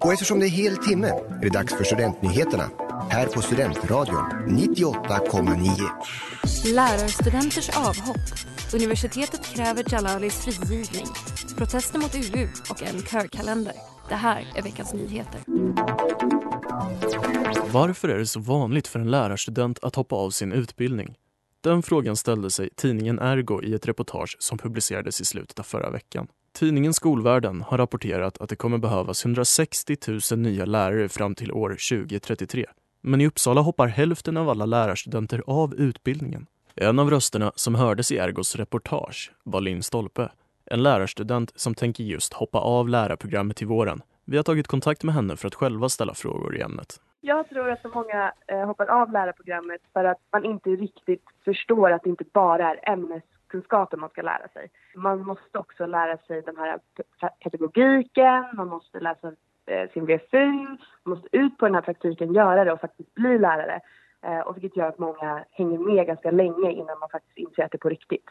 Och eftersom det är hel timme är det dags för Studentnyheterna här på Studentradion 98,9. Lärarstudenters avhopp. Universitetet kräver Jalalis frigivning. Protester mot UU och en körkalender. Det här är veckans nyheter. Varför är det så vanligt för en lärarstudent att hoppa av sin utbildning? Den frågan ställde sig tidningen Ergo i ett reportage som publicerades i slutet av förra veckan. Tidningen Skolvärlden har rapporterat att det kommer behövas 160 000 nya lärare fram till år 2033. Men i Uppsala hoppar hälften av alla lärarstudenter av utbildningen. En av rösterna som hördes i Ergos reportage var Linn Stolpe, en lärarstudent som tänker just hoppa av lärarprogrammet till våren. Vi har tagit kontakt med henne för att själva ställa frågor i ämnet. Jag tror att så många eh, hoppar av lärarprogrammet för att man inte riktigt förstår att det inte bara är kunskaper man ska lära sig. Man måste också lära sig den här pedagogiken, man måste läsa eh, sin VFU, man måste ut på den här praktiken, göra det och faktiskt bli lärare. Eh, och vilket gör att många hänger med ganska länge innan man faktiskt inser att det är på riktigt.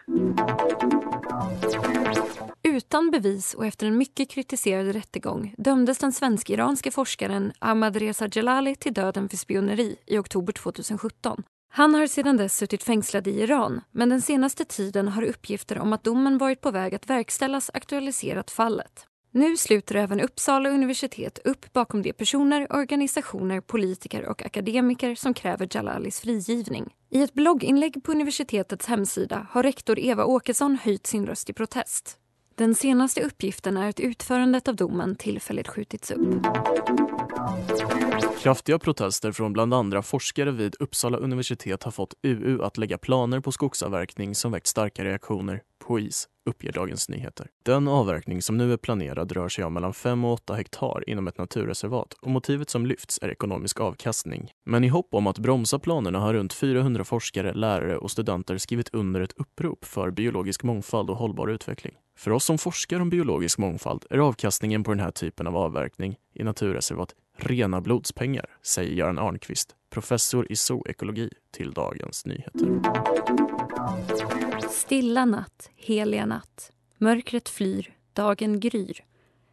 Utan bevis och efter en mycket kritiserad rättegång dömdes den svensk-iranske forskaren Ahmad Reza Jalali till döden för spioneri i oktober 2017. Han har sedan dess suttit fängslad i Iran men den senaste tiden har uppgifter om att domen varit på väg att verkställas aktualiserat fallet. Nu sluter även Uppsala universitet upp bakom de personer, organisationer, politiker och akademiker som kräver Jalalis frigivning. I ett blogginlägg på universitetets hemsida har rektor Eva Åkesson höjt sin röst i protest. Den senaste uppgiften är att utförandet av domen tillfälligt skjutits upp. Kraftiga protester från bland andra forskare vid Uppsala universitet har fått UU att lägga planer på skogsavverkning som väckt starka reaktioner på is, uppger Dagens Nyheter. Den avverkning som nu är planerad rör sig om mellan 5 och 8 hektar inom ett naturreservat och motivet som lyfts är ekonomisk avkastning. Men i hopp om att bromsa planerna har runt 400 forskare, lärare och studenter skrivit under ett upprop för biologisk mångfald och hållbar utveckling. För oss som forskar om biologisk mångfald är avkastningen på den här typen av avverkning i naturreservat rena blodspengar, säger Göran Arnqvist, professor i zoekologi till Dagens Nyheter. Stilla natt, heliga natt. Mörkret flyr, dagen gryr.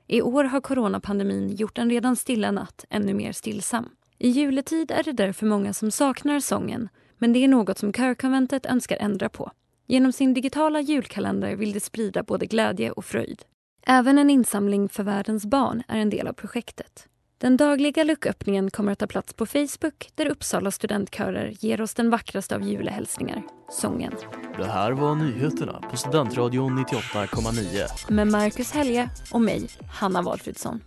I år har coronapandemin gjort en redan stilla natt ännu mer stillsam. I juletid är det därför många som saknar sången men det är något som Körkonventet önskar ändra på. Genom sin digitala julkalender vill de sprida både glädje och fröjd. Även en insamling för världens barn är en del av projektet. Den dagliga lucköppningen kommer att ta plats på Facebook där Uppsala studentkörer ger oss den vackraste av julehälsningar, sången. Det här var nyheterna på Studentradion 98,9. Med Marcus Helge och mig, Hanna Valfridsson.